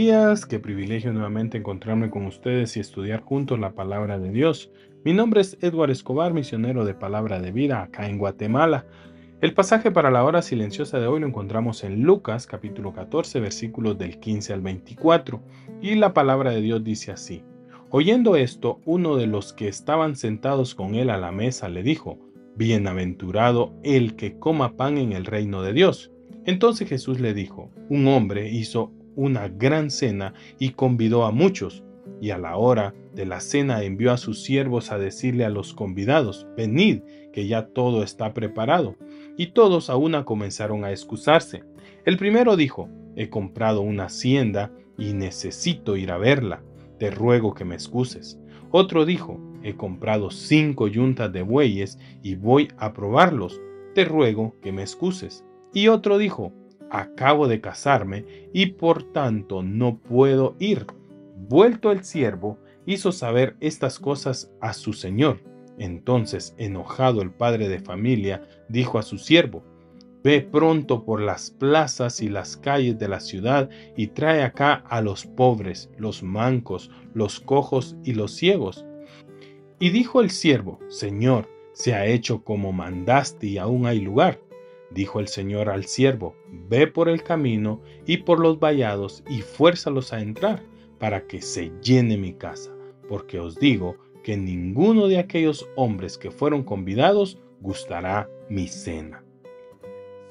Días, qué privilegio nuevamente encontrarme con ustedes y estudiar juntos la palabra de Dios. Mi nombre es Edward Escobar, misionero de Palabra de Vida acá en Guatemala. El pasaje para la hora silenciosa de hoy lo encontramos en Lucas capítulo 14 versículos del 15 al 24 y la palabra de Dios dice así. Oyendo esto, uno de los que estaban sentados con él a la mesa le dijo, Bienaventurado el que coma pan en el reino de Dios. Entonces Jesús le dijo, un hombre hizo una gran cena y convidó a muchos. Y a la hora de la cena envió a sus siervos a decirle a los convidados, venid, que ya todo está preparado. Y todos a una comenzaron a excusarse. El primero dijo, he comprado una hacienda y necesito ir a verla. Te ruego que me excuses. Otro dijo, he comprado cinco yuntas de bueyes y voy a probarlos. Te ruego que me excuses. Y otro dijo, acabo de casarme y por tanto no puedo ir. Vuelto el siervo, hizo saber estas cosas a su señor. Entonces, enojado el padre de familia, dijo a su siervo, Ve pronto por las plazas y las calles de la ciudad y trae acá a los pobres, los mancos, los cojos y los ciegos. Y dijo el siervo, Señor, se ha hecho como mandaste y aún hay lugar. Dijo el Señor al siervo, ve por el camino y por los vallados y fuérzalos a entrar, para que se llene mi casa, porque os digo que ninguno de aquellos hombres que fueron convidados gustará mi cena.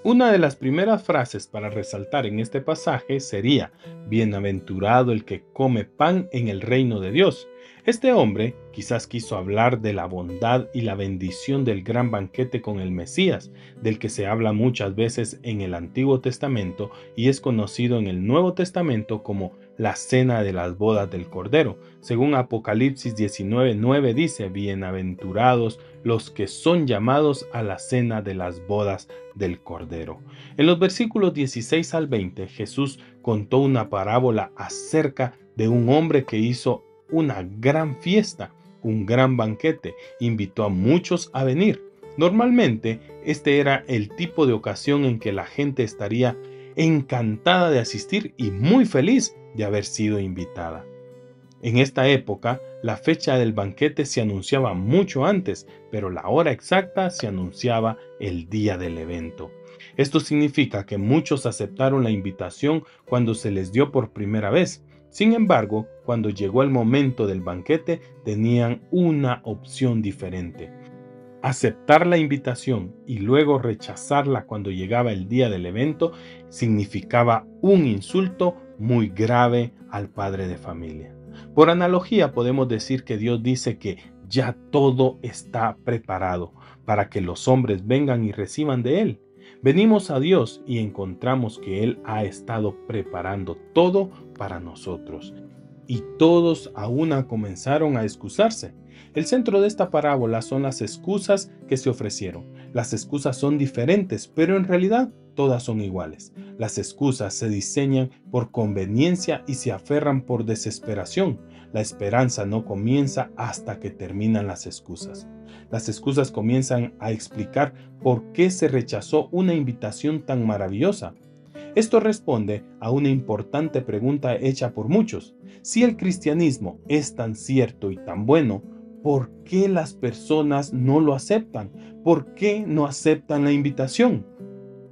Una de las primeras frases para resaltar en este pasaje sería, Bienaventurado el que come pan en el reino de Dios. Este hombre quizás quiso hablar de la bondad y la bendición del gran banquete con el Mesías, del que se habla muchas veces en el Antiguo Testamento y es conocido en el Nuevo Testamento como la cena de las bodas del Cordero. Según Apocalipsis 19:9 dice, bienaventurados los que son llamados a la cena de las bodas del Cordero. En los versículos 16 al 20 Jesús contó una parábola acerca de un hombre que hizo una gran fiesta, un gran banquete, invitó a muchos a venir. Normalmente este era el tipo de ocasión en que la gente estaría encantada de asistir y muy feliz de haber sido invitada. En esta época, la fecha del banquete se anunciaba mucho antes, pero la hora exacta se anunciaba el día del evento. Esto significa que muchos aceptaron la invitación cuando se les dio por primera vez. Sin embargo, cuando llegó el momento del banquete, tenían una opción diferente. Aceptar la invitación y luego rechazarla cuando llegaba el día del evento significaba un insulto muy grave al padre de familia. Por analogía podemos decir que Dios dice que ya todo está preparado para que los hombres vengan y reciban de Él. Venimos a Dios y encontramos que Él ha estado preparando todo para nosotros. Y todos a una comenzaron a excusarse. El centro de esta parábola son las excusas que se ofrecieron. Las excusas son diferentes, pero en realidad todas son iguales. Las excusas se diseñan por conveniencia y se aferran por desesperación. La esperanza no comienza hasta que terminan las excusas. Las excusas comienzan a explicar por qué se rechazó una invitación tan maravillosa. Esto responde a una importante pregunta hecha por muchos. Si el cristianismo es tan cierto y tan bueno, ¿por qué las personas no lo aceptan? ¿Por qué no aceptan la invitación?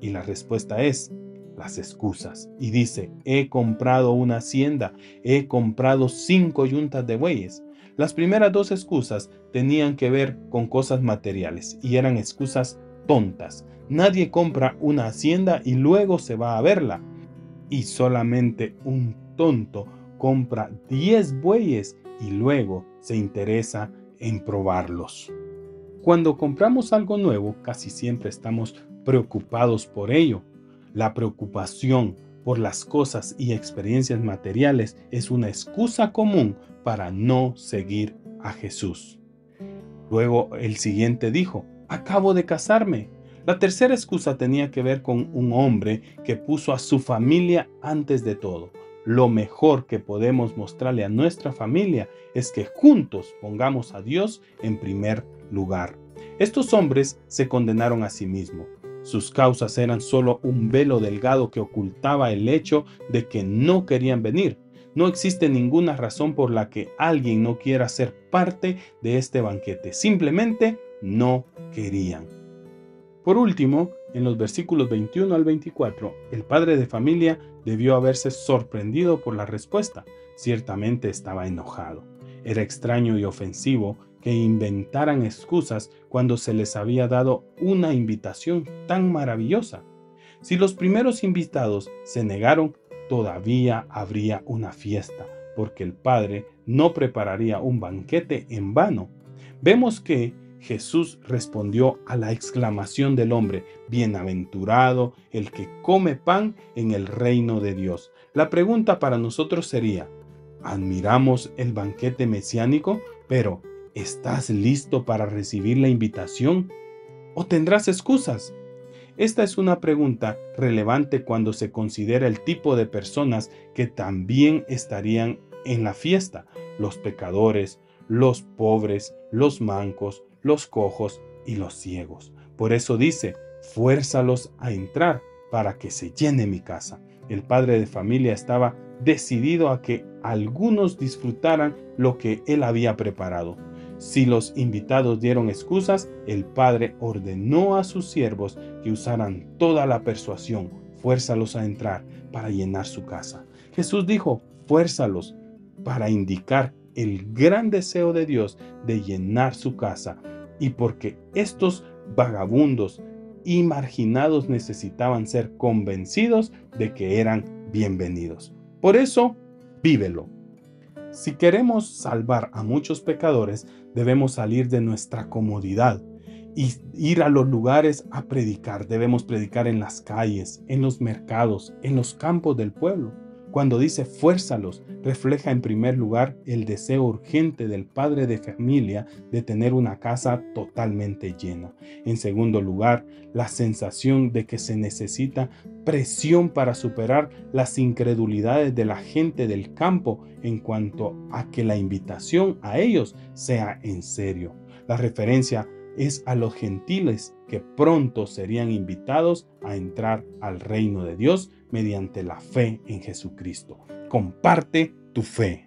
Y la respuesta es las excusas. Y dice, he comprado una hacienda, he comprado cinco yuntas de bueyes. Las primeras dos excusas tenían que ver con cosas materiales y eran excusas tontas. Nadie compra una hacienda y luego se va a verla. Y solamente un tonto compra 10 bueyes y luego se interesa en probarlos. Cuando compramos algo nuevo, casi siempre estamos preocupados por ello. La preocupación, por las cosas y experiencias materiales es una excusa común para no seguir a Jesús. Luego el siguiente dijo, acabo de casarme. La tercera excusa tenía que ver con un hombre que puso a su familia antes de todo. Lo mejor que podemos mostrarle a nuestra familia es que juntos pongamos a Dios en primer lugar. Estos hombres se condenaron a sí mismos. Sus causas eran solo un velo delgado que ocultaba el hecho de que no querían venir. No existe ninguna razón por la que alguien no quiera ser parte de este banquete. Simplemente no querían. Por último, en los versículos 21 al 24, el padre de familia debió haberse sorprendido por la respuesta. Ciertamente estaba enojado. Era extraño y ofensivo que inventaran excusas cuando se les había dado una invitación tan maravillosa. Si los primeros invitados se negaron, todavía habría una fiesta, porque el Padre no prepararía un banquete en vano. Vemos que Jesús respondió a la exclamación del hombre, Bienaventurado el que come pan en el reino de Dios. La pregunta para nosotros sería, ¿admiramos el banquete mesiánico, pero ¿estás listo para recibir la invitación? ¿O tendrás excusas? Esta es una pregunta relevante cuando se considera el tipo de personas que también estarían en la fiesta, los pecadores, los pobres, los mancos, los cojos y los ciegos. Por eso dice, fuérzalos a entrar para que se llene mi casa. El padre de familia estaba decidido a que algunos disfrutaran lo que él había preparado. Si los invitados dieron excusas, el padre ordenó a sus siervos que usaran toda la persuasión, fuérzalos a entrar para llenar su casa. Jesús dijo, fuérzalos para indicar el gran deseo de Dios de llenar su casa y porque estos vagabundos y marginados necesitaban ser convencidos de que eran bienvenidos. Por eso, vívelo. Si queremos salvar a muchos pecadores, debemos salir de nuestra comodidad y ir a los lugares a predicar. Debemos predicar en las calles, en los mercados, en los campos del pueblo. Cuando dice fuérzalos, refleja en primer lugar el deseo urgente del padre de familia de tener una casa totalmente llena. En segundo lugar, la sensación de que se necesita presión para superar las incredulidades de la gente del campo en cuanto a que la invitación a ellos sea en serio. La referencia es a los gentiles que pronto serían invitados a entrar al reino de Dios mediante la fe en Jesucristo. Comparte tu fe.